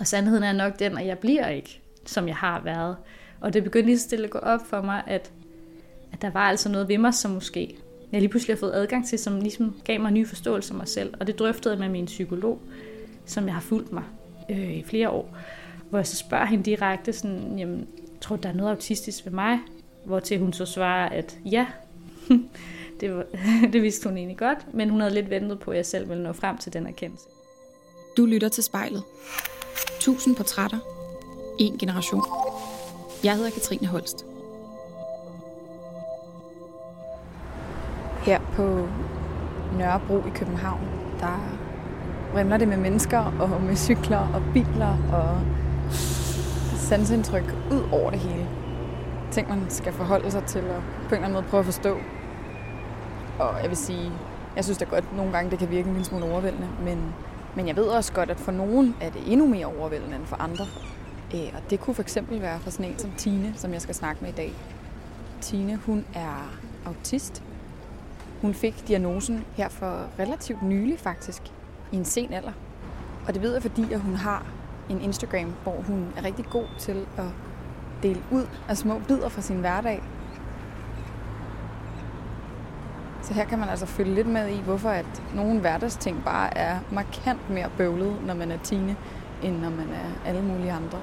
Og sandheden er nok den, at jeg bliver ikke, som jeg har været. Og det begyndte lige stille at gå op for mig, at, at der var altså noget ved mig, som måske jeg lige pludselig har fået adgang til, som ligesom gav mig en ny forståelse af mig selv. Og det drøftede jeg med min psykolog, som jeg har fulgt mig øh, i flere år. Hvor jeg så spørger hende direkte sådan, jamen, tror du, der er noget autistisk ved mig? Hvor til hun så svarer, at ja, det, var, det vidste hun egentlig godt, men hun havde lidt ventet på, at jeg selv ville nå frem til den erkendelse. Du lytter til spejlet. 1000 portrætter. En generation. Jeg hedder Katrine Holst. Her på Nørrebro i København, der vrimler det med mennesker og med cykler og biler og sansindtryk ud over det hele. Ting, man skal forholde sig til og på en eller anden måde prøve at forstå. Og jeg vil sige, jeg synes da godt, nogle gange det kan virke en lille smule overvældende, men, men jeg ved også godt, at for nogen er det endnu mere overvældende end for andre. Øh, og det kunne for eksempel være for sådan en som Tine, som jeg skal snakke med i dag. Tine, hun er autist. Hun fik diagnosen her for relativt nylig faktisk, i en sen alder. Og det ved jeg, fordi at hun har en Instagram, hvor hun er rigtig god til at dele ud af små bidder fra sin hverdag. Så her kan man altså følge lidt med i, hvorfor at nogle hverdagsting bare er markant mere bøvlet, når man er tine, end når man er alle mulige andre.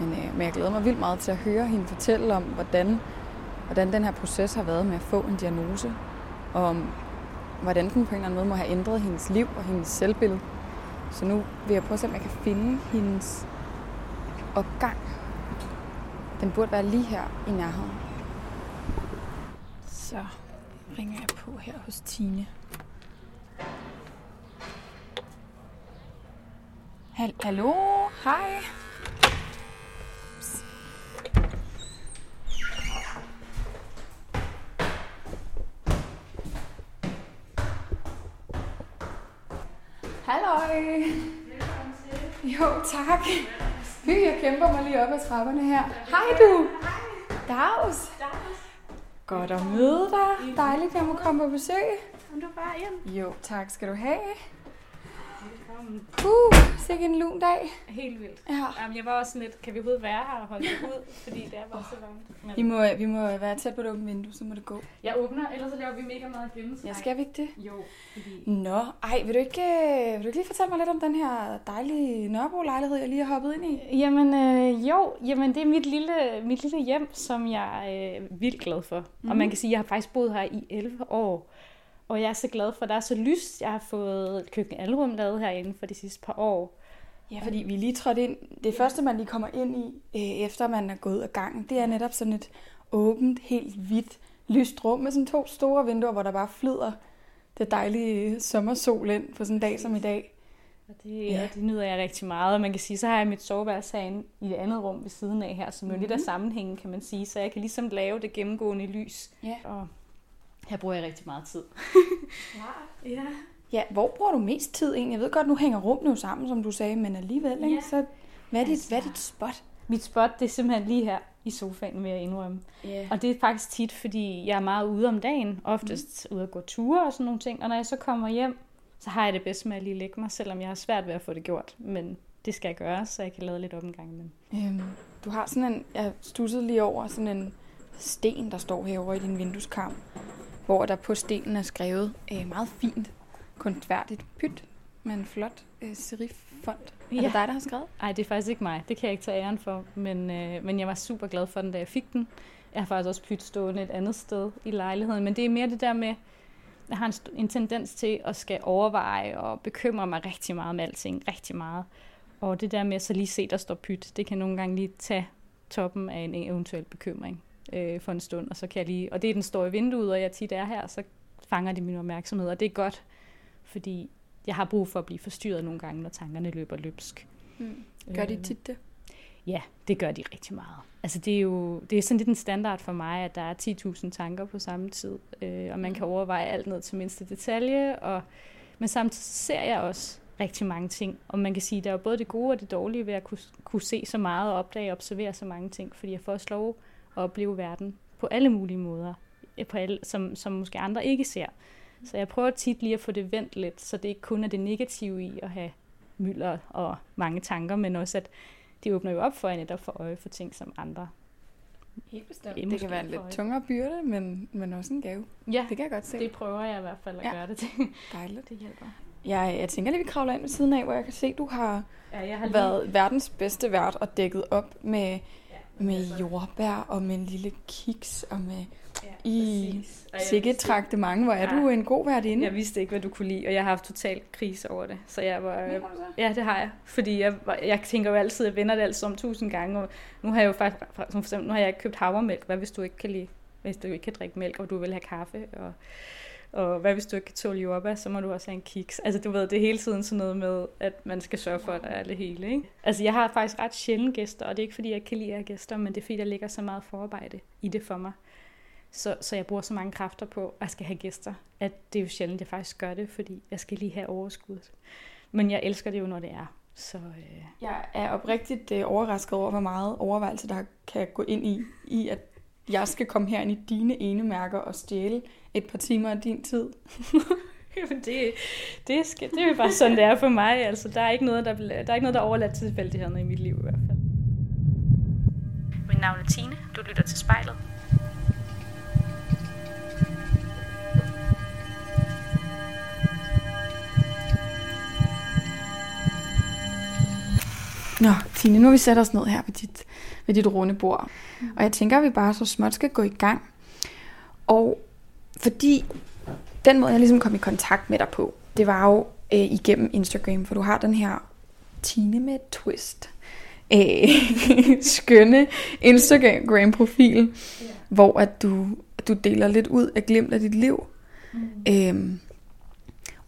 Men, øh, men jeg glæder mig vildt meget til at høre hende fortælle om, hvordan, hvordan den her proces har været med at få en diagnose, og om hvordan den på en eller anden måde må have ændret hendes liv og hendes selvbillede. Så nu vil jeg prøve at se, om jeg kan finde hendes opgang. Den burde være lige her i nærheden. Så ringer jeg på her hos Tine. Hallo? Hej. Halløj. Velkommen til. Jo, tak. Fy, jeg kæmper mig lige op ad trapperne her. Hej du. Hej. Dags. Godt at møde dig. Dejligt, at jeg må komme på besøg. Kom du bare ind. Jo, tak skal du have. Velkommen. Puh, sikke en lun dag. Helt vildt. Ja. Jamen, jeg var også sådan lidt, kan vi overhovedet være her og holde det ud, fordi det er bare så langt. Men Vi må, vi må være tæt på det åbne vindue, så må det gå. jeg åbner, ellers så laver vi mega meget gennemtræk. Ja, skal vi ikke det? Jo, fordi... Nå, ej, vil du ikke, øh, vil du ikke lige fortælle mig lidt om den her dejlige Nørrebro-lejlighed, jeg lige har hoppet ind i? Jamen, øh, jo, jamen det er mit lille, mit lille hjem, som jeg er øh, vildt glad for. Mm. Og man kan sige, at jeg har faktisk boet her i 11 år. Og jeg er så glad for, at der er så lyst. Jeg har fået et køkkenalrum lavet herinde for de sidste par år. Ja, fordi vi lige trådt ind. Det første, man lige kommer ind i, øh, efter man er gået af gangen, det er netop sådan et åbent, helt hvidt, lyst rum med sådan to store vinduer, hvor der bare flyder det dejlige sommersol ind på sådan en dag som i dag. Og det, Ja. det nyder jeg rigtig meget. Og man kan sige, så har jeg mit soveværelse herinde i et andet rum ved siden af her, som jo mm. lidt er sammenhængen, kan man sige. Så jeg kan ligesom lave det gennemgående lys. Ja. Og her bruger jeg rigtig meget tid. ja. Ja, hvor bruger du mest tid egentlig? Jeg ved godt, nu hænger rummet jo sammen, som du sagde, men alligevel, ikke? Ja. Så hvad er, dit, Altså- hvad er dit spot? Mit spot, det er simpelthen lige her i sofaen, vil jeg indrømme. Ja. Og det er faktisk tit, fordi jeg er meget ude om dagen, oftest mm. ude at gå ture og sådan nogle ting. Og når jeg så kommer hjem, så har jeg det bedst med at lige lægge mig, selvom jeg har svært ved at få det gjort. Men det skal jeg gøre, så jeg kan lade lidt op en gang imellem. Øhm, du har sådan en, jeg stussede lige over sådan en sten, der står herovre i din vindueskarm, hvor der på stenen er skrevet øh, meget fint, kunstværdigt pyt med en flot øh, serif-font. Er Ja. det dig, der har skrevet? Ej, det er faktisk ikke mig. Det kan jeg ikke tage æren for. Men, øh, men jeg var super glad for den, da jeg fik den. Jeg har faktisk også pyt stående et andet sted i lejligheden. Men det er mere det der med, jeg har en, en tendens til at skal overveje og bekymre mig rigtig meget med alting. Rigtig meget. Og det der med at så lige se, der står pyt, det kan nogle gange lige tage toppen af en eventuel bekymring øh, for en stund. Og så kan jeg lige, og det er den står i vinduet, og jeg tit er her, så fanger det min opmærksomhed. Og det er godt, fordi jeg har brug for at blive forstyrret nogle gange, når tankerne løber løbsk. Mm. Gør de Øh, tit det? Ja, det gør de rigtig meget. Altså det er jo det er sådan lidt en standard for mig, at der er 10.000 tanker på samme tid, øh, og man kan overveje alt ned til mindste detalje, og, men samtidig ser jeg også rigtig mange ting, og man kan sige, der er jo både det gode og det dårlige ved at kunne, kunne se så meget og opdage og observere så mange ting, fordi jeg får også lov opleve verden på alle mulige måder, øh, på alle, som, som måske andre ikke ser. Så jeg prøver tit lige at få det vendt lidt, så det ikke kun er det negative i at have mylder og mange tanker, men også at de åbner jo op for en netop for øje for ting, som andre Helt bestemt. Det kan være en lidt tungere byrde, men, men også en gave. Ja, det kan jeg godt se. det prøver jeg i hvert fald at ja. gøre det til. Dejligt. Det hjælper. Jeg, jeg tænker lige, vi kravler ind ved siden af, hvor jeg kan se, at du har, ja, jeg har været lige... verdens bedste vært og dækket op med, med jordbær og med en lille kiks og med ja, i sikke traktement. Hvor er ja. du en god værtinde? Jeg vidste ikke, hvad du kunne lide, og jeg har haft total krise over det. Så jeg var, ja, det har jeg. Fordi jeg, jeg tænker jo altid, jeg vender det altid om tusind gange. Og nu har jeg jo faktisk, som for eksempel, nu har jeg ikke købt havremælk. Hvad hvis du ikke kan lide, hvis du ikke kan drikke mælk, og du vil have kaffe? Og, og hvad hvis du ikke kan tåle jordbær, så må du også have en kiks. Altså du ved, det er hele tiden sådan noget med, at man skal sørge for, at der er det hele. Ikke? Altså jeg har faktisk ret sjældent gæster, og det er ikke fordi, jeg kan lide at have gæster, men det er fordi, der ligger så meget forarbejde i det for mig. Så, så jeg bruger så mange kræfter på, at jeg skal have gæster, at det er jo sjældent, jeg faktisk gør det, fordi jeg skal lige have overskuddet. Men jeg elsker det jo, når det er. Så, øh... Jeg er oprigtigt øh, overrasket over, hvor meget overvejelse, der kan gå ind i, i at jeg skal komme her ind i dine ene mærker og stjæle et par timer af din tid. Jamen det, det, skal, det er jo bare sådan, det er for mig. Altså, der, er ikke noget, der, der er ikke noget, der er overladt til tilfældighederne i mit liv i hvert fald. Mit navn er Tine. Du lytter til spejlet. Nå, Tine, nu har vi sat os ned her ved dit, ved dit runde bord. Og jeg tænker, at vi bare så småt skal gå i gang. Og fordi den måde, jeg ligesom kom i kontakt med dig på, det var jo øh, igennem Instagram, for du har den her Tine med twist. Øh, skønne Instagram-profil, yeah. hvor at du, du deler lidt ud af glimt af dit liv. Mm. Øhm,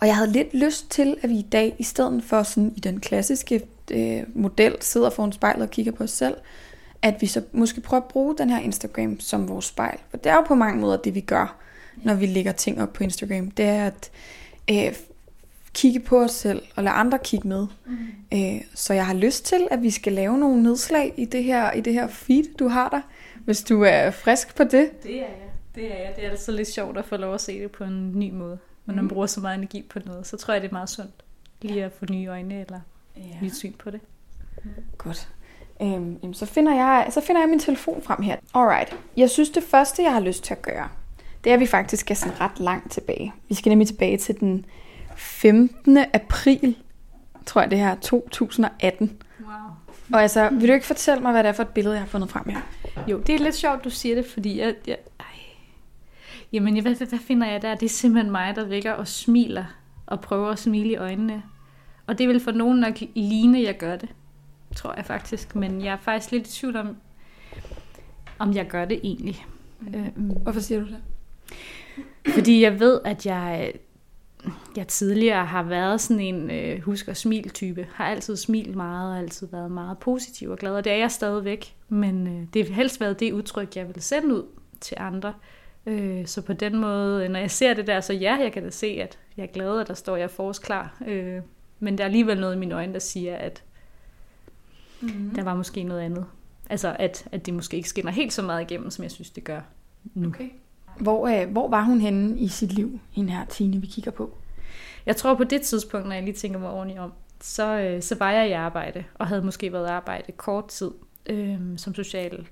og jeg havde lidt lyst til, at vi i dag, i stedet for sådan i den klassiske øh, model, sidder foran spejlet og kigger på os selv, at vi så måske prøver at bruge den her Instagram som vores spejl. For det er jo på mange måder det, vi gør, når vi lægger ting op på Instagram. Det er at øh, kigge på os selv og lade andre kigge med. Mm. Øh, så jeg har lyst til, at vi skal lave nogle nedslag i det her, i det her feed, du har der, hvis du er frisk på det. Det er jeg. Det er jeg. Det er altså lidt sjovt at få lov at se det på en ny måde. Når man mm. bruger så meget energi på noget, så tror jeg, det er meget sundt lige at få nye øjne eller ja. nyt syn på det. Mm. Godt. Øhm, så, finder jeg, så finder jeg min telefon frem her. Alright. Jeg synes, det første, jeg har lyst til at gøre, det er, at vi faktisk skal sådan ret langt tilbage. Vi skal nemlig tilbage til den 15. april, tror jeg det her, 2018. Wow. Og altså, vil du ikke fortælle mig, hvad det er for et billede, jeg har fundet frem her? Jo, det er lidt sjovt, du siger det, fordi jeg... jeg ej. Jamen, jeg ved, hvad finder jeg der? Det er simpelthen mig, der ligger og smiler og prøver at smile i øjnene. Og det vil for nogen nok ligne, at jeg gør det tror jeg faktisk. Men jeg er faktisk lidt i tvivl om, om jeg gør det egentlig. Mm. Øhm, Hvorfor siger du det? Fordi jeg ved, at jeg, jeg tidligere har været sådan en øh, husk og smil type. Har altid smilt meget og altid været meget positiv og glad. Og det er jeg stadigvæk. Men øh, det har helst været det udtryk, jeg vil sende ud til andre. Øh, så på den måde, når jeg ser det der, så ja, jeg kan da se, at jeg er glad, at der står, jeg forårsklar. Øh, men der er alligevel noget i mine øjne, der siger, at Mm-hmm. Der var måske noget andet. Altså, at, at det måske ikke skinner helt så meget igennem, som jeg synes, det gør nu. Okay. Hvor, øh, hvor var hun henne i sit liv, hende her Tine, vi kigger på? Jeg tror på det tidspunkt, når jeg lige tænker mig ordentligt om, så, øh, så var jeg i arbejde, og havde måske været i arbejde kort tid øh, som social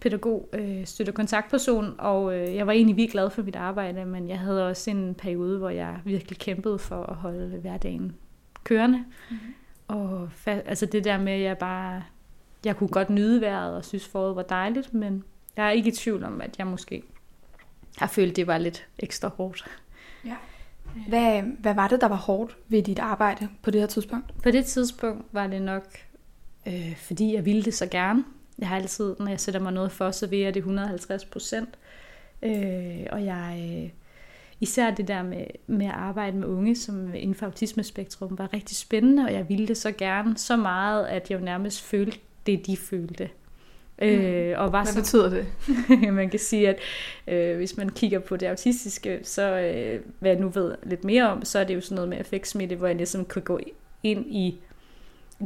pædagog, øh, støtte- kontaktperson, og øh, jeg var egentlig virkelig glad for mit arbejde, men jeg havde også en periode, hvor jeg virkelig kæmpede for at holde hverdagen kørende. Mm-hmm. Og altså det der med, at jeg bare, jeg kunne godt nyde vejret og synes foråret var dejligt, men jeg er ikke i tvivl om, at jeg måske har følt, det var lidt ekstra hårdt. Ja. Hvad, hvad var det, der var hårdt ved dit arbejde på det her tidspunkt? På det tidspunkt var det nok, øh, fordi jeg ville det så gerne. Jeg har altid, når jeg sætter mig noget for, så vil jeg det 150 procent. Øh, og jeg, øh, især det der med, med at arbejde med unge som inden for autismespektrum var rigtig spændende, og jeg ville det så gerne så meget, at jeg jo nærmest følte det, de følte. Mm. Øh, og var Hvad betyder det? man kan sige, at øh, hvis man kigger på det autistiske, så øh, hvad jeg nu ved lidt mere om, så er det jo sådan noget med effektsmitte, hvor jeg ligesom kan gå ind i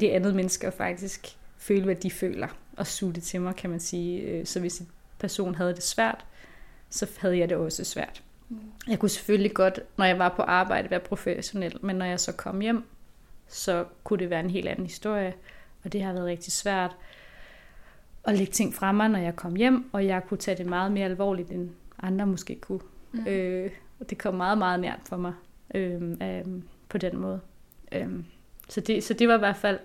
det andet mennesker og faktisk føle, hvad de føler, og suge det til mig, kan man sige. Øh, så hvis en person havde det svært, så havde jeg det også svært. Jeg kunne selvfølgelig godt, når jeg var på arbejde, være professionel, men når jeg så kom hjem, så kunne det være en helt anden historie. Og det har været rigtig svært at lægge ting fra mig, når jeg kom hjem, og jeg kunne tage det meget mere alvorligt, end andre måske kunne. Mm. Øh, og det kom meget, meget nært for mig øh, øh, på den måde. Øh, så, det, så det var i hvert fald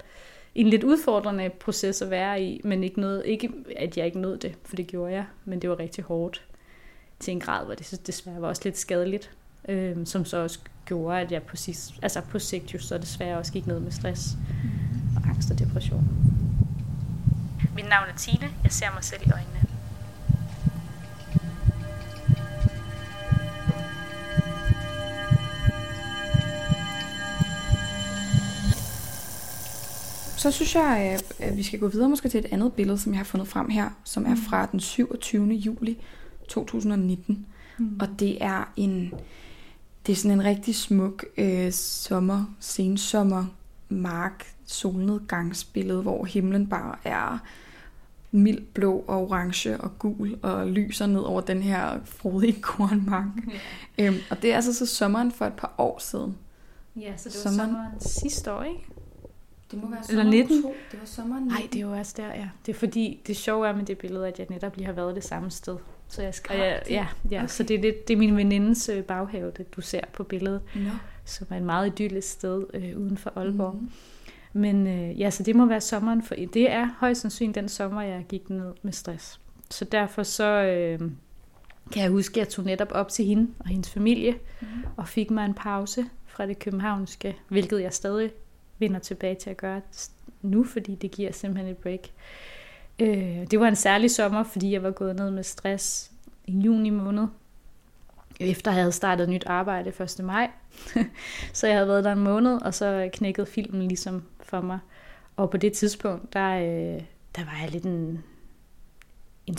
en lidt udfordrende proces at være i, men ikke, noget, ikke at jeg ikke nåede det, for det gjorde jeg, men det var rigtig hårdt til en grad, hvor det så desværre var også lidt skadeligt, øh, som så også gjorde, at jeg på, sidst, altså på sigt jo så desværre også gik ned med stress og angst og depression. Mit navn er Tine, jeg ser mig selv i øjnene. Så synes jeg, at vi skal gå videre måske til et andet billede, som jeg har fundet frem her, som er fra den 27. juli 2019. Mm. Og det er en det er sådan en rigtig smuk øh, sommer, sensommer, mark, solnedgangsbillede, hvor himlen bare er mild blå og orange og gul og lyser ned over den her frodige kornmark. Ja. Øhm, og det er altså så sommeren for et par år siden. Ja, så det var sommeren, sommeren sidste år, ikke? Det må være sommeren Eller 19. 2. Det var sommeren 19. Nej, det er jo også der, ja. Det er fordi, det sjove er med det billede, at jeg netop lige har været det samme sted. Så jeg skal, ja, ja, ja okay. så det er, lidt, det er min venindes øh, baghave, det du ser på billedet, no. som er et meget idyllisk sted øh, uden for Aalborg. Mm. Men øh, ja, så det må være sommeren for det er højst sandsynligt den sommer, jeg gik ned med stress. Så derfor så øh, kan jeg huske, at jeg tog netop op til hende og hendes familie, mm. og fik mig en pause fra det københavnske, hvilket jeg stadig vender tilbage til at gøre nu, fordi det giver simpelthen et break. Øh, Øh, det var en særlig sommer, fordi jeg var gået ned med stress i juni måned, efter jeg havde startet nyt arbejde 1. maj. så jeg havde været der en måned, og så knækkede filmen ligesom for mig. Og på det tidspunkt, der, øh, der var jeg lidt en, en...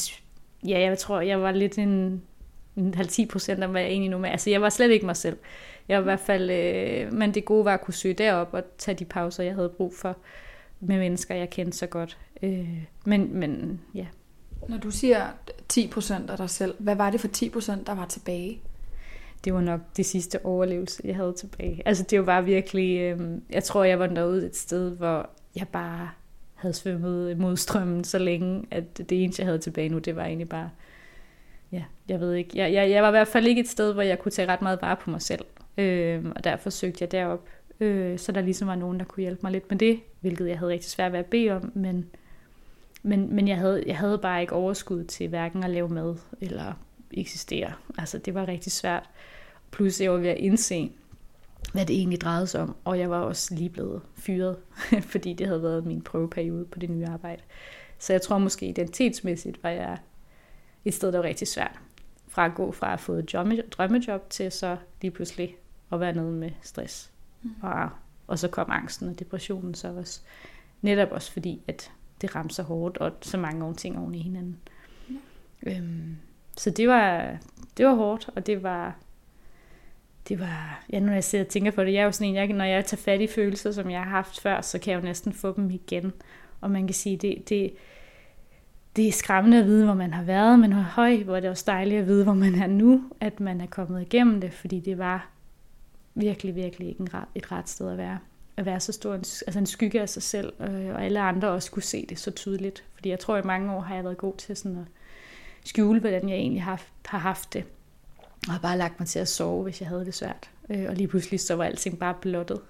Ja, jeg tror, jeg var lidt en, 50 procent af, hvad jeg egentlig nu med. Altså, jeg var slet ikke mig selv. Jeg var i hvert fald... Øh, men det gode var at kunne søge derop og tage de pauser, jeg havde brug for med mennesker, jeg kendte så godt. Øh, men, men ja. Når du siger 10% af dig selv, hvad var det for 10%, der var tilbage? Det var nok det sidste overlevelse, jeg havde tilbage. Altså det var virkelig, øh, jeg tror, jeg var derude et sted, hvor jeg bare havde svømmet mod strømmen så længe, at det eneste, jeg havde tilbage nu, det var egentlig bare, ja, jeg ved ikke. Jeg, jeg, jeg var i hvert fald ikke et sted, hvor jeg kunne tage ret meget vare på mig selv. Øh, og derfor søgte jeg derop, øh, så der ligesom var nogen, der kunne hjælpe mig lidt med det, hvilket jeg havde rigtig svært ved at bede om, men men, men jeg, havde, jeg havde bare ikke overskud til hverken at lave mad eller eksistere. Altså det var rigtig svært. Plus jeg var ved at indse, hvad det egentlig drejede sig om. Og jeg var også lige blevet fyret, fordi det havde været min prøveperiode på det nye arbejde. Så jeg tror måske identitetsmæssigt var jeg et sted, der var rigtig svært. Fra at gå fra at få et drømmejob til så lige pludselig at være nede med stress. Mm. Og, og så kom angsten og depressionen så også. Netop også fordi, at det ramte så hårdt, og så mange ting oven i hinanden. Ja. Øhm, så det var, det var hårdt, og det var, det var, ja, når jeg sidder og tænker på det, jeg er jo sådan en, jeg, når jeg tager fat i følelser, som jeg har haft før, så kan jeg jo næsten få dem igen. Og man kan sige, det, det, det er skræmmende at vide, hvor man har været, men høj, hvor er det også dejligt at vide, hvor man er nu, at man er kommet igennem det, fordi det var virkelig, virkelig ikke en ret, et ret sted at være at være så stor en, altså en skygge af sig selv, øh, og alle andre også kunne se det så tydeligt. Fordi jeg tror, at i mange år har jeg været god til sådan at skjule, hvordan jeg egentlig har, har haft det. Og har bare lagt mig til at sove, hvis jeg havde det svært. Øh, og lige pludselig så var alting bare blottet.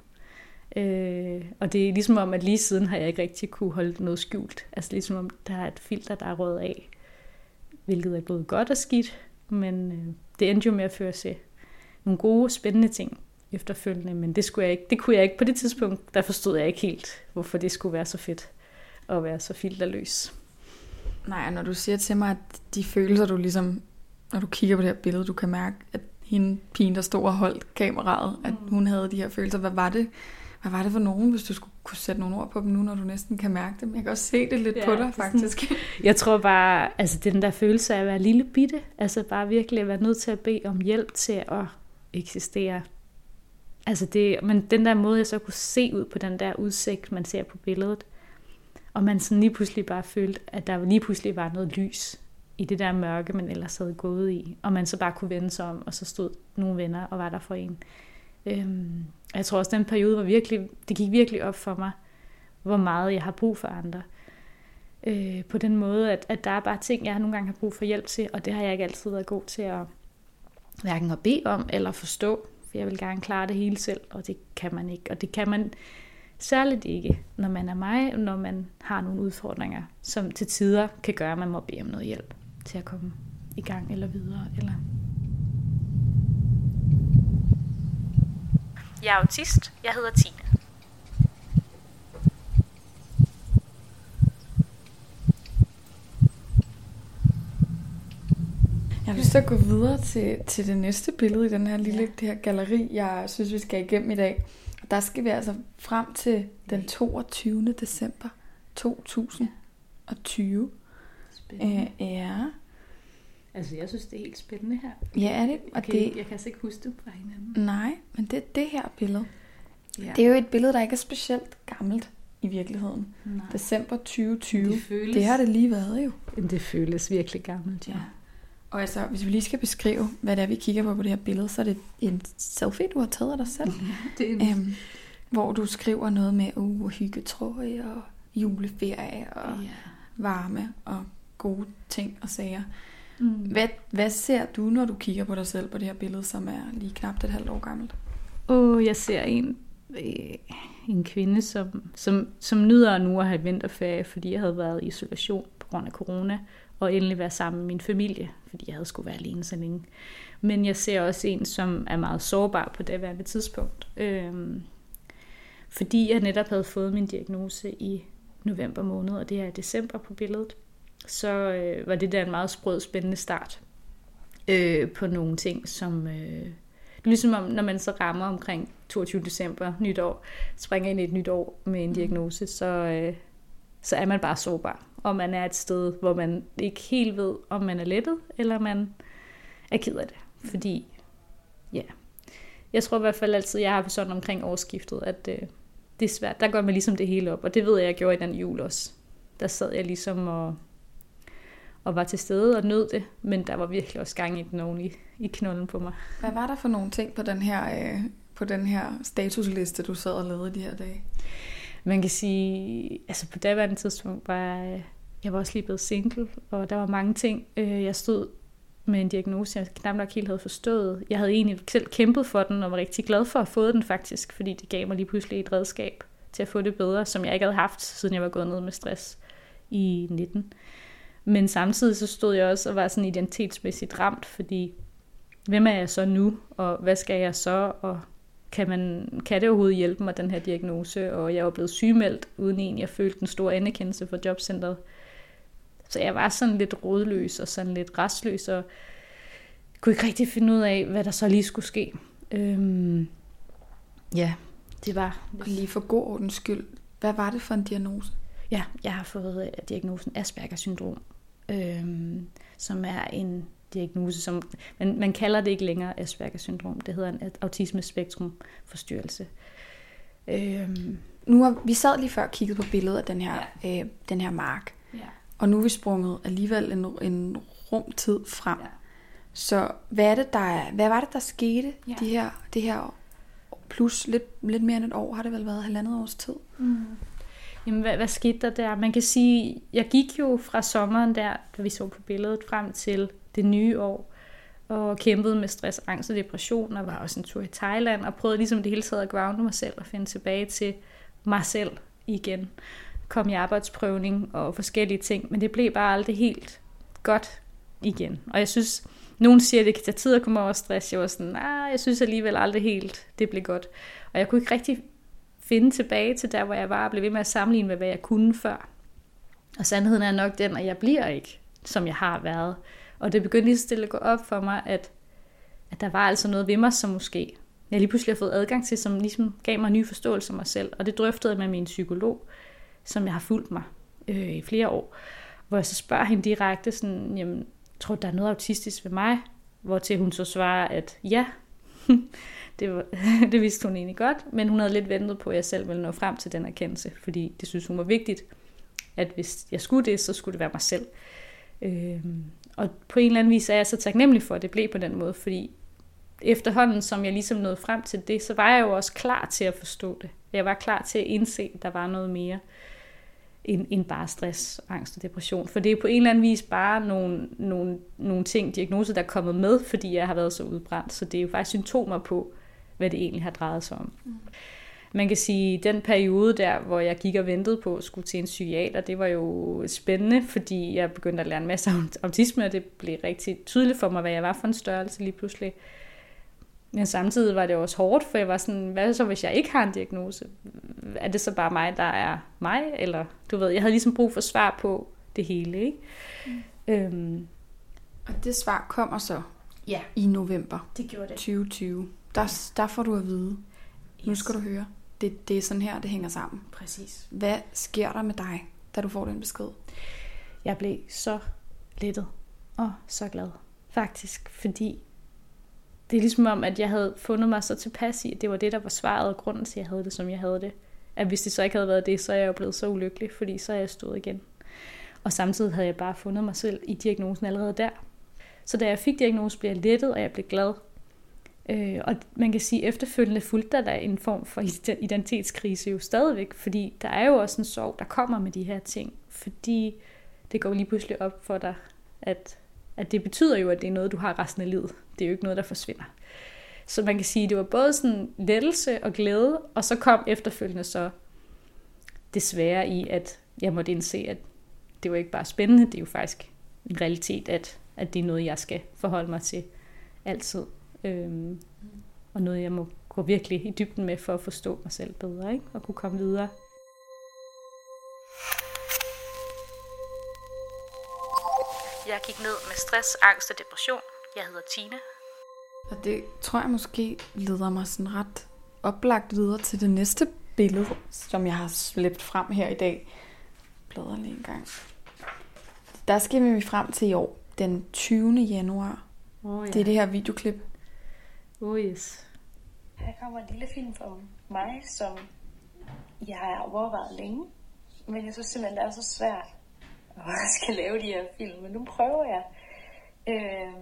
Øh, og det er ligesom om, at lige siden har jeg ikke rigtig kunne holde noget skjult. Altså ligesom om, der er et filter, der er rødt af. Hvilket er både godt og skidt, men øh, det endte jo med at føre til nogle gode, spændende ting efterfølgende, men det, skulle jeg ikke, det kunne jeg ikke på det tidspunkt. Der forstod jeg ikke helt, hvorfor det skulle være så fedt at være så filterløs. Nej, når du siger til mig, at de følelser, du ligesom, når du kigger på det her billede, du kan mærke, at hende pigen, der stod og holdt kameraet, at mm. hun havde de her følelser. Hvad var det, hvad var det for nogen, hvis du skulle kunne sætte nogle ord på dem nu, når du næsten kan mærke dem? Jeg kan også se det lidt ja, på dig, faktisk. Sådan, jeg tror bare, altså den der følelse af at være lille bitte, altså bare virkelig at være nødt til at bede om hjælp til at eksistere, Altså det, men den der måde, jeg så kunne se ud på den der udsigt, man ser på billedet, og man sådan lige pludselig bare følte, at der lige pludselig var noget lys i det der mørke, man ellers havde gået i, og man så bare kunne vende sig om, og så stod nogle venner og var der for en. Øhm, jeg tror også, den periode var virkelig, det gik virkelig op for mig, hvor meget jeg har brug for andre. Øh, på den måde, at, at der er bare ting, jeg nogle gange har brug for hjælp til, og det har jeg ikke altid været god til at hverken at bede om eller forstå, for jeg vil gerne klare det hele selv, og det kan man ikke. Og det kan man særligt ikke, når man er mig, når man har nogle udfordringer, som til tider kan gøre, at man må bede om noget hjælp til at komme i gang eller videre. Eller Jeg er autist. Jeg hedder Tine. Jeg til at gå videre til, til det næste billede i den her lille ja. det her galleri, jeg synes, vi skal igennem i dag. Der skal vi altså frem til den 22. december 2020. Spændende. Æ, ja. Altså, jeg synes, det er helt spændende her. Ja, er det? Jeg Og kan, det, ikke, jeg kan altså ikke huske det fra hinanden. nej, men det er det her billede. Ja. Det er jo et billede, der ikke er specielt gammelt i virkeligheden. Nej. December 2020. Det føles, Det har det lige været jo. det føles virkelig gammelt, ja. Og altså, hvis vi lige skal beskrive, hvad det er, vi kigger på på det her billede, så er det en selfie, du har taget af dig selv. Det er en, Øhm, hvor du skriver noget med uh, hyggetrøje og juleferie og ja. varme og gode ting og sager. Mm. Hvad, hvad ser du, når du kigger på dig selv på det her billede, som er lige knap et halvt år gammelt? Og jeg ser en, øh, en kvinde, som, som, som nyder nu at have vinterferie, fordi jeg havde været i isolation på grund af corona, og endelig være sammen med min familie, fordi jeg havde skulle være alene så længe. Men jeg ser også en, som er meget sårbar på det værende tidspunkt. Øhm, fordi jeg netop havde fået min diagnose i november måned, og det er december på billedet, så øh, var det der en meget sprød, spændende start øh, på nogle ting, som... Øh, ligesom om, når man så rammer omkring 22. december, nytår, springer ind i et nyt år med en diagnose, så, øh, så er man bare sårbar. Og man er et sted, hvor man ikke helt ved, om man er lettet, eller man er ked af det. Fordi, ja, jeg tror i hvert fald altid, jeg har på sådan omkring årsskiftet, at øh, det er svært. Der går man ligesom det hele op, og det ved jeg, jeg gjorde i den jul også. Der sad jeg ligesom og, og var til stede og nød det, men der var virkelig også gang i den oven i, i knollen på mig. Hvad var der for nogle ting på den her, øh, på den her statusliste, du sad og lavede de her dage? Man kan sige, altså på daværende tidspunkt var jeg, jeg var også lige blevet single, og der var mange ting. Øh, Jeg stod med en diagnose, jeg knap nok helt havde forstået. Jeg havde egentlig selv kæmpet for den, og var rigtig glad for at have fået den faktisk, fordi det gav mig lige pludselig et redskab til at få det bedre, som jeg ikke havde haft, siden jeg var gået ned med stress i 19. Men samtidig så stod jeg også og var sådan identitetsmæssigt ramt, fordi hvem er jeg så nu, og hvad skal jeg så, og kan, man, kan det overhovedet hjælpe mig, den her diagnose? Og jeg var blevet sygemeldt, uden en, jeg følte en stor anerkendelse for jobcentret. Så jeg var sådan lidt rådløs og sådan lidt restløs, og kunne ikke rigtig finde ud af, hvad der så lige skulle ske. Øhm, ja, det var... Og lige for god ordens skyld, hvad var det for en diagnose? Ja, jeg har fået øh, diagnosen Aspergers syndrom, øhm, som er en diagnose, som man, man kalder det ikke længere Aspergers syndrom, det hedder en autisme spektrum forstyrrelse. Øhm, Nu har vi sad lige før og kiggede på billedet af den her, ja. øh, den her mark, ja. og nu er vi sprunget alligevel en, en rumtid frem. Ja. Så hvad, er det, der er, hvad var det, der skete Ja. de her, det her plus lidt, lidt mere end et år, har det vel været halvandet års tid? Mm. Jamen, hvad, hvad skete der der? Man kan sige, jeg gik jo fra sommeren der, da vi så på billedet, frem til det nye år, og kæmpede med stress, angst og depression, og var også en tur i Thailand, og prøvede ligesom det hele taget at grounde mig selv og finde tilbage til mig selv igen. Kom i arbejdsprøvning og forskellige ting, men det blev bare aldrig helt godt igen. Og jeg synes, nogen siger, at det kan tage tid at komme over stress. Jeg var sådan, nej, jeg synes alligevel aldrig helt, det blev godt. Og jeg kunne ikke rigtig finde tilbage til der, hvor jeg var, og blev ved med at sammenligne med, hvad jeg kunne før. Og sandheden er nok den, at jeg bliver ikke, som jeg har været. Og det begyndte lige stille at gå op for mig, at, at der var altså noget ved mig, som måske jeg lige pludselig har fået adgang til, som ligesom gav mig en ny forståelse af mig selv. Og det drøftede jeg med min psykolog, som jeg har fulgt mig øh, i flere år. Hvor jeg så spørger hende direkte sådan, jamen, tror du, der er noget autistisk ved mig? Hvor til hun så svarer, at ja, det, var, det vidste hun egentlig godt, men hun havde lidt ventet på, at jeg selv ville nå frem til den erkendelse, fordi det synes hun var vigtigt, at hvis jeg skulle det, så skulle det være mig selv. Øhm, og på en eller anden vis er jeg så taknemmelig for, at det blev på den måde, fordi efterhånden, som jeg ligesom nåede frem til det, så var jeg jo også klar til at forstå det. Jeg var klar til at indse, at der var noget mere end, end bare stress, angst og depression. For det er på en eller anden vis bare nogle, nogle, nogle ting, diagnoser, der er kommet med, fordi jeg har været så udbrændt. Så det er jo faktisk symptomer på, hvad det egentlig har drejet sig om. Mm. Man kan sige, den periode der, hvor jeg gik og ventede på at skulle til en psykiater, det var jo spændende, fordi jeg begyndte at lære en masse om autisme, og det blev rigtig tydeligt for mig, hvad jeg var for en størrelse lige pludselig. Men samtidig var det også hårdt, for jeg var sådan, hvad så hvis jeg ikke har en diagnose? Er det så bare mig, der er mig? Eller du ved, jeg havde ligesom brug for svar på det hele, ikke? Mm. Øhm. Og det svar kommer så ja. i november det gjorde det. 2020. Der, der får du at vide, yes. nu skal du høre, det, det er sådan her, det hænger sammen. Præcis. Hvad sker der med dig, da du får den besked? Jeg blev så lettet og så glad, faktisk, fordi det er ligesom om, at jeg havde fundet mig så tilpas i, at det var det, der var svaret og grunden til, at jeg havde det, som jeg havde det. At hvis det så ikke havde været det, så er jeg jo blevet så ulykkelig, fordi så er jeg stået igen. Og samtidig havde jeg bare fundet mig selv i diagnosen allerede der. Så da jeg fik diagnosen, blev jeg lettet, og jeg blev glad. Øh, og man kan sige, at efterfølgende fulgte der, der en form for identitetskrise jo stadigvæk, fordi der er jo også en sorg, der kommer med de her ting, fordi det går lige pludselig op for dig, at, at det betyder jo, at det er noget, du har resten af livet. Det er jo ikke noget, der forsvinder. Så man kan sige, at det var både sådan lettelse og glæde, og så kom efterfølgende så desværre i, at jeg måtte indse, at det var ikke bare spændende, det er jo faktisk en realitet, at, at det er noget, jeg skal forholde mig til altid. Øhm, og noget, jeg må gå virkelig i dybden med for at forstå mig selv bedre, ikke? og kunne komme videre. Jeg gik ned med stress, angst og depression. Jeg hedder Tine. Og det tror jeg måske leder mig sådan ret oplagt videre til det næste billede, som jeg har slæbt frem her i dag. Bladrer lige en gang. Der skal vi frem til i år, den 20. januar. Oh, ja. Det er det her videoklip. Oh yes. Her kommer en lille film for mig, som jeg har overvejet længe. Men jeg synes simpelthen, det er så svært at skal lave de her film. Men nu prøver jeg. Øh,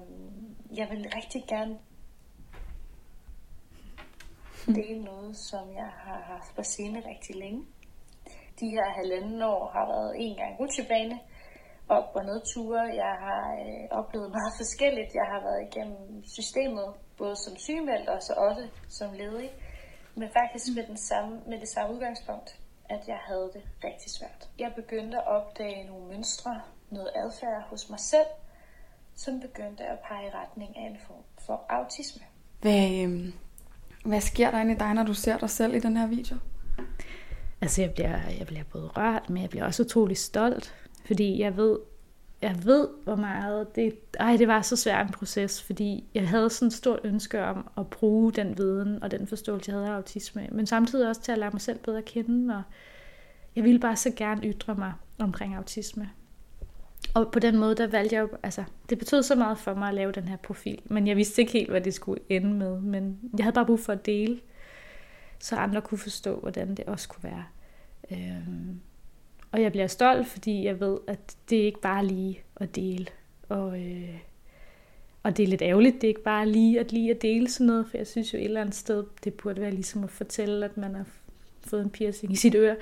jeg vil rigtig gerne det er noget, som jeg har haft på scene rigtig længe. De her halvanden år har været en gang rutsjebane, op og nedture. Jeg har øh, oplevet meget forskelligt. Jeg har været igennem systemet, både som sygemeldt og så også som ledig. Men faktisk med, den samme, med det samme udgangspunkt, at jeg havde det rigtig svært. Jeg begyndte at opdage nogle mønstre, noget adfærd hos mig selv, som begyndte at pege i retning af en form for autisme. Hvad, øh, hvad sker der inde i dig, når du ser dig selv i den her video? Altså, jeg bliver, jeg bliver både rørt, men jeg bliver også utrolig stolt, fordi jeg ved, jeg ved, hvor meget det... Ej, det var så svært en proces, fordi jeg havde sådan et stort ønske om at bruge den viden og den forståelse, jeg havde af autisme, men samtidig også til at lære mig selv bedre at kende, og jeg ville bare så gerne ytre mig omkring autisme. Og på den måde, der valgte jeg jo, altså, det betød så meget for mig at lave den her profil, men jeg vidste ikke helt, hvad det skulle ende med, men jeg havde bare brug for at dele, så andre kunne forstå, hvordan det også kunne være. Øhm, og jeg bliver stolt, fordi jeg ved, at det er ikke bare lige at dele. Og, øh, og det er lidt ærgerligt, det er ikke bare lige at lige at dele sådan noget, for jeg synes jo et eller andet sted, det burde være ligesom at fortælle, at man har fået en piercing i sit øre.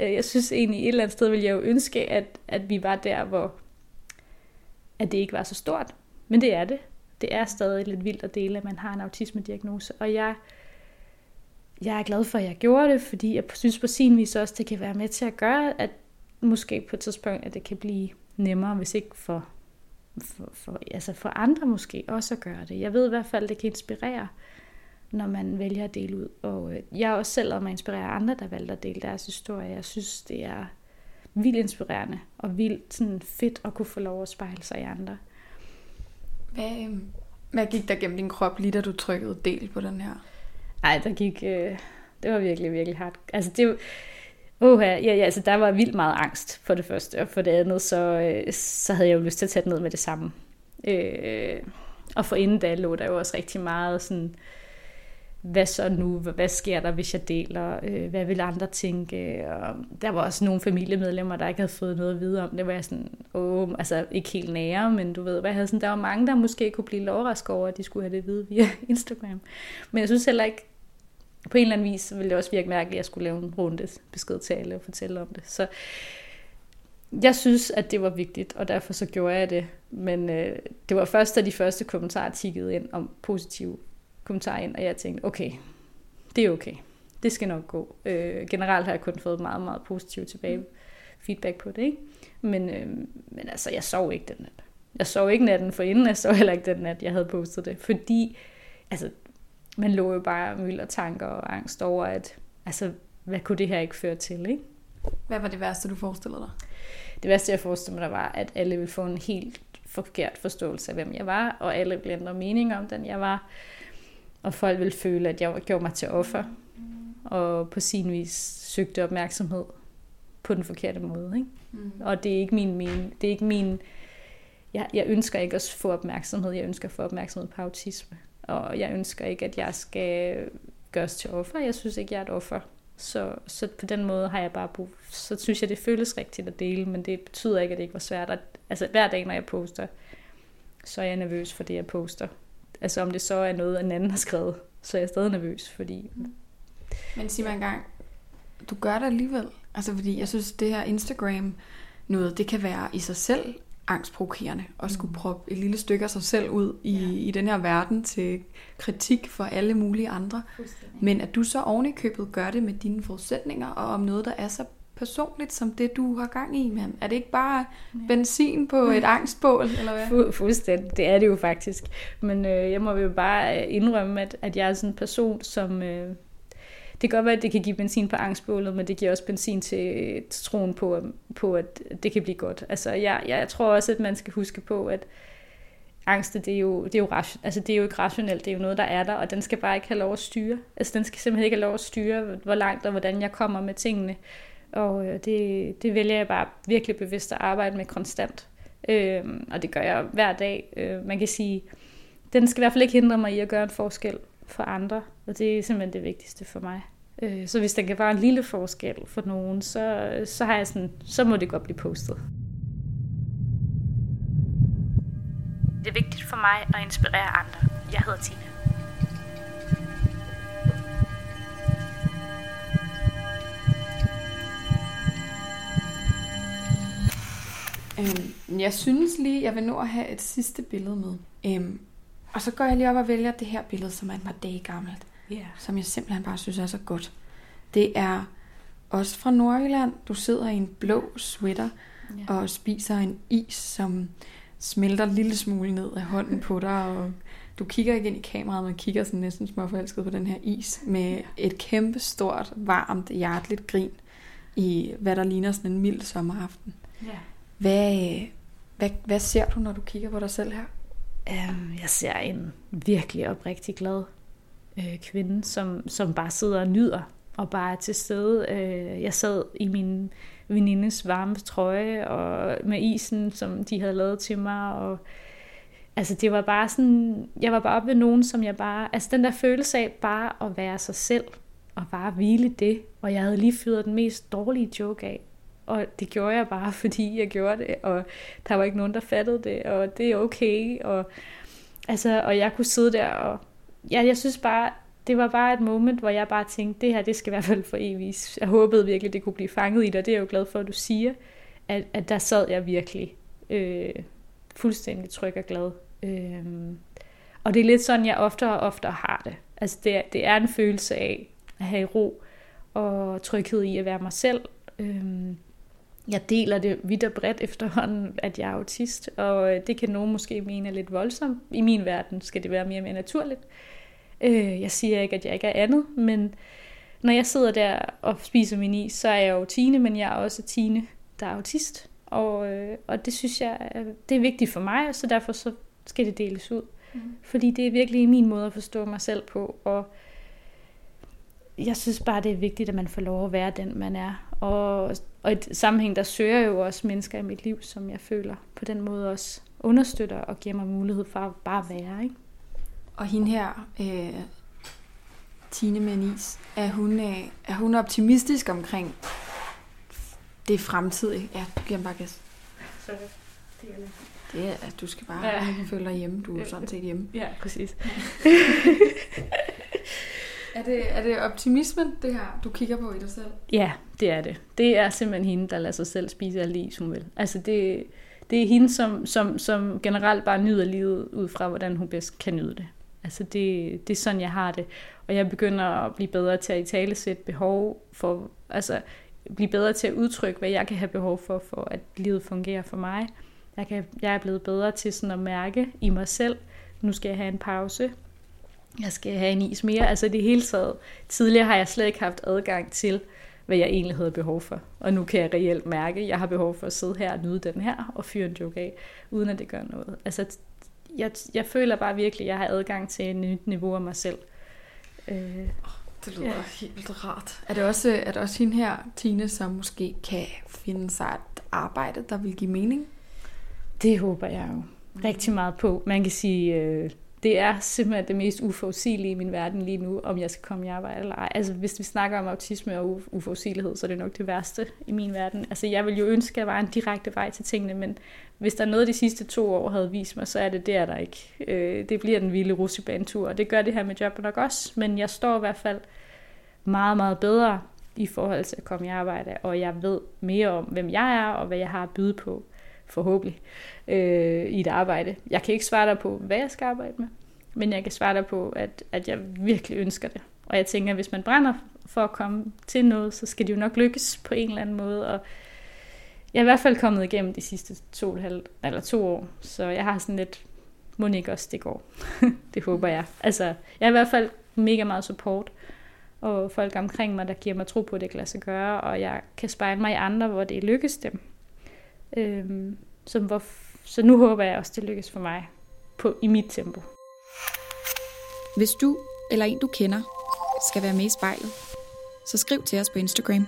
Øh, jeg synes egentlig et eller andet sted, vil jeg jo ønske, at, at vi var der, hvor at det ikke var så stort. Men det er det. Det er stadig lidt vildt at dele, at man har en autisme-diagnose. Og jeg, jeg er glad for, at jeg gjorde det, fordi jeg synes på sin vis også, det kan være med til at gøre, at måske på et tidspunkt, at det kan blive nemmere, hvis ikke for, for, for, altså for andre måske også at gøre det. Jeg ved i hvert fald, at det kan inspirere, når man vælger at dele ud. Og øh, jeg har også selv lavet mig inspirere andre, der valgte at dele deres historie. Jeg synes, det er vildt inspirerende og vildt sådan fedt at kunne få lov at spejle sig i andre. Hvad, øhm, hvad gik der gennem din krop lige da du trykkede del på den her? Nej, der gik... Øh, det var virkelig, virkelig hardt. Altså, det, Uh, ja, ja, altså der var vildt meget angst for det første, og for det andet, så, øh, så havde jeg jo lyst til at tage det ned med det samme. Øh, og for inden da lå der jo også rigtig meget sådan, hvad så nu? Hvad sker der, hvis jeg deler? Øh, hvad vil andre tænke? Og der var også nogle familiemedlemmer, der ikke havde fået noget at vide om. Det var jeg sådan, åh, altså ikke helt nære, men du ved, hvad jeg havde sådan, der var mange, der måske kunne blive overrasket over, at de skulle have det at vide via Instagram. Men jeg synes heller ikke, på en eller anden vis ville det også virke mærkeligt, at jeg skulle lave en runde besked til alle og fortælle om det. Så jeg synes, at det var vigtigt, og derfor så gjorde jeg det. Men øh, det var først, da de første kommentarer tikkede ind om positive kommentarer ind, og jeg tænkte, okay, det er okay. Det skal nok gå. Øh, generelt har jeg kun fået meget, meget positiv tilbage feedback på det, ikke? Men, øh, men altså, jeg sov ikke den nat. Jeg sov ikke natten for inden, jeg sov heller ikke den nat, jeg havde postet det. Fordi, altså, man lå jo bare mylder tanker og angst over, at altså, hvad kunne det her ikke føre til, ikke? Hvad var det værste, du forestillede dig? Det værste, jeg forestillede mig, var, at alle ville få en helt forkert forståelse af, hvem jeg var, og alle ville ændre mening om den, jeg var. Og folk ville føle, at jeg gjorde mig til offer, og på sin vis søgte opmærksomhed på den forkerte måde. Ikke? Mm. Og det er ikke min mening. Det er ikke min... Jeg, jeg ønsker ikke at få opmærksomhed. Jeg ønsker at få opmærksomhed på autisme. Og jeg ønsker ikke, at jeg skal gøres til offer. Jeg synes ikke, jeg er et offer. Så, så på den måde har jeg bare brug, så synes jeg, det føles rigtigt at dele, men det betyder ikke, at det ikke var svært. At, altså hver dag, når jeg poster, så er jeg nervøs for det, jeg poster. Altså om det så er noget, en anden har skrevet, så er jeg stadig nervøs, fordi... Men sig mig engang, du gør det alligevel. Altså fordi jeg synes, det her Instagram noget, det kan være i sig selv angstprovokerende at skulle mm. proppe et lille stykke af sig selv ud i, ja. i den her verden til kritik for alle mulige andre. Men at du så oven i købet gør det med dine forudsætninger og om noget, der er så personligt som det, du har gang i, mand. Er det ikke bare ja. benzin på et angstbål, eller hvad? Fu- fuldstændig. Det er det jo faktisk. Men øh, jeg må jo bare indrømme, at, at jeg er sådan en person, som... Øh, det kan godt være, at det kan give benzin på angstbålet, men det giver også benzin til, til troen på, på, at det kan blive godt. Altså, jeg, jeg tror også, at man skal huske på, at angst, det er jo, det er jo, ration, altså, det er jo ikke rationelt, det er jo noget, der er der, og den skal bare ikke have lov at styre. Altså, den skal simpelthen ikke have lov at styre, hvor langt og hvordan jeg kommer med tingene. Og øh, det, det vælger jeg bare virkelig bevidst at arbejde med konstant. Øh, og det gør jeg hver dag. Øh, man kan sige, den skal i hvert fald ikke hindre mig i at gøre en forskel for andre, og det er simpelthen det vigtigste for mig. Øh, så hvis der kan være en lille forskel for nogen, så, så, har jeg sådan, så må det godt blive postet. Det er vigtigt for mig at inspirere andre. Jeg hedder Tina. Øhm, jeg synes lige, jeg vil nå at have et sidste billede med. Øhm, og så går jeg lige op og vælger det her billede, som er et par dage gammelt. Yeah. Som jeg simpelthen bare synes er så godt. Det er også fra Nordjylland. Du sidder i en blå sweater yeah. og spiser en is, som smelter en lille smule ned af hånden på dig. Og du kigger ikke ind i kameraet, men kigger sådan næsten småforelsket på den her is med et kæmpe stort, varmt, hjerteligt grin i hvad der ligner sådan en mild sommeraften. Yeah. Hvad, hvad, hvad ser du, når du kigger på dig selv her? Um, jeg ser en virkelig oprigtig glad øh, kvinde, som, som bare sidder og nyder og bare er til stede. Øh, jeg sad i min venindes varme trøje og med isen, som de havde lavet til mig, og altså det var bare sådan, jeg var bare oppe ved nogen, som jeg bare, altså den der følelse af bare at være sig selv, og bare hvile det, og jeg havde lige fyret den mest dårlige joke af, og det gjorde jeg bare, fordi jeg gjorde det, og der var ikke nogen, der fattede det, og det er okay, og, altså, og jeg kunne sidde der, og ja, jeg synes bare, det var bare et moment, hvor jeg bare tænkte, det her, det skal i hvert fald for evigt. Jeg håbede virkelig, det kunne blive fanget i dig, det er jeg jo glad for, at du siger, at, at der sad jeg virkelig øh, fuldstændig tryg og glad. Øh, og det er lidt sådan, jeg oftere og oftere har det. Altså, det er, det er en følelse af at have ro og tryghed i at være mig selv. Øh, jeg deler det vidt og bredt efterhånden, at jeg er autist, og øh, det kan nogen måske mene er lidt voldsomt. I min verden skal det være mere og mere naturligt. Øh, jeg siger ikke, at jeg ikke er andet, men når jeg sidder der og spiser min is, så er jeg jo Tine, men jeg er også Tine, der er autist. Og, øh, og det synes jeg, det er vigtigt for mig, så derfor så skal det deles ud. Mm. Fordi det er virkelig min måde at forstå mig selv på, og jeg synes bare, det er vigtigt, at man får lov at være den, man er. Og, og i sammenhæng, der søger jeg jo også mennesker i mit liv, som jeg føler på den måde også understøtter og giver mig mulighed for at bare være. Ikke? Og hende her, øh, Tine med en is. Er hun, øh, er hun optimistisk omkring det fremtidige? Ja, du giver bare gas. Sorry. Det er det er, at du skal bare Ja. ja. føle dig hjemme. Du er sådan set hjemme. Ja, præcis. Er det, er det optimismen, det her, du kigger på i dig selv? Ja, det er det. Det er simpelthen hende, der lader sig selv spise alt is, hun vil. Altså det, det er hende, som, som, som generelt bare nyder livet ud fra, hvordan hun bedst kan nyde det. Altså det, det er sådan, jeg har det. Og jeg begynder at blive bedre til at i tale sætte behov for, altså blive bedre til at udtrykke, hvad jeg kan have behov for, for at livet fungerer for mig. Jeg, kan, jeg er blevet bedre til sådan at mærke i mig selv, nu skal jeg have en pause, jeg skal have en is mere. Altså det hele taget. Tidligere har jeg slet ikke haft adgang til, hvad jeg egentlig havde behov for. Og nu kan jeg reelt mærke, at jeg har behov for at sidde her og nyde den her, og fyre en joke af, uden at det gør noget. Altså jeg, jeg føler bare virkelig, at jeg har adgang til et nyt niveau af mig selv. Øh, Det lyder Ja. ja. helt rart. Er det, også, er det også hende her, Tine, som måske kan finde sig et arbejde, der vil give mening? Det håber jeg jo rigtig meget på. Man kan sige, øh, det er simpelthen det mest uforudsigelige i min verden lige nu, om jeg skal komme i arbejde eller ej. Altså hvis vi snakker om autisme og uforudsigelighed, så er det nok det værste i min verden. Altså jeg vil jo ønske, at der var en direkte vej til tingene, men hvis der er noget de sidste to år havde vist mig, så er det det der ikke. Øh, det bliver den vilde russebanetur, og det gør det her med job nok også, men jeg står i hvert fald meget, meget bedre i forhold til at komme i arbejde, og jeg ved mere om, hvem jeg er, og hvad jeg har at byde på, forhåbentlig, øh, i et arbejde. Jeg kan ikke svare dig på, hvad jeg skal arbejde med, men jeg kan svare dig på, at, at jeg virkelig ønsker det. Og jeg tænker, at hvis man brænder for at komme til noget, så skal det jo nok lykkes på en eller anden måde, og jeg er i hvert fald kommet igennem de sidste to, og et halvt- eller to år, så jeg har sådan lidt, må ikke også det går. det håber jeg. Altså, jeg har i hvert fald mega meget support, og folk omkring mig, der giver mig tro på, at det kan lade sig gøre, og jeg kan spejle mig i andre, hvor det lykkes dem. Øhm, som hvor, så nu håber jeg også, det lykkes for mig på, i mit tempo. Hvis du eller en du kender skal være med i spejlet, så skriv til os på Instagram.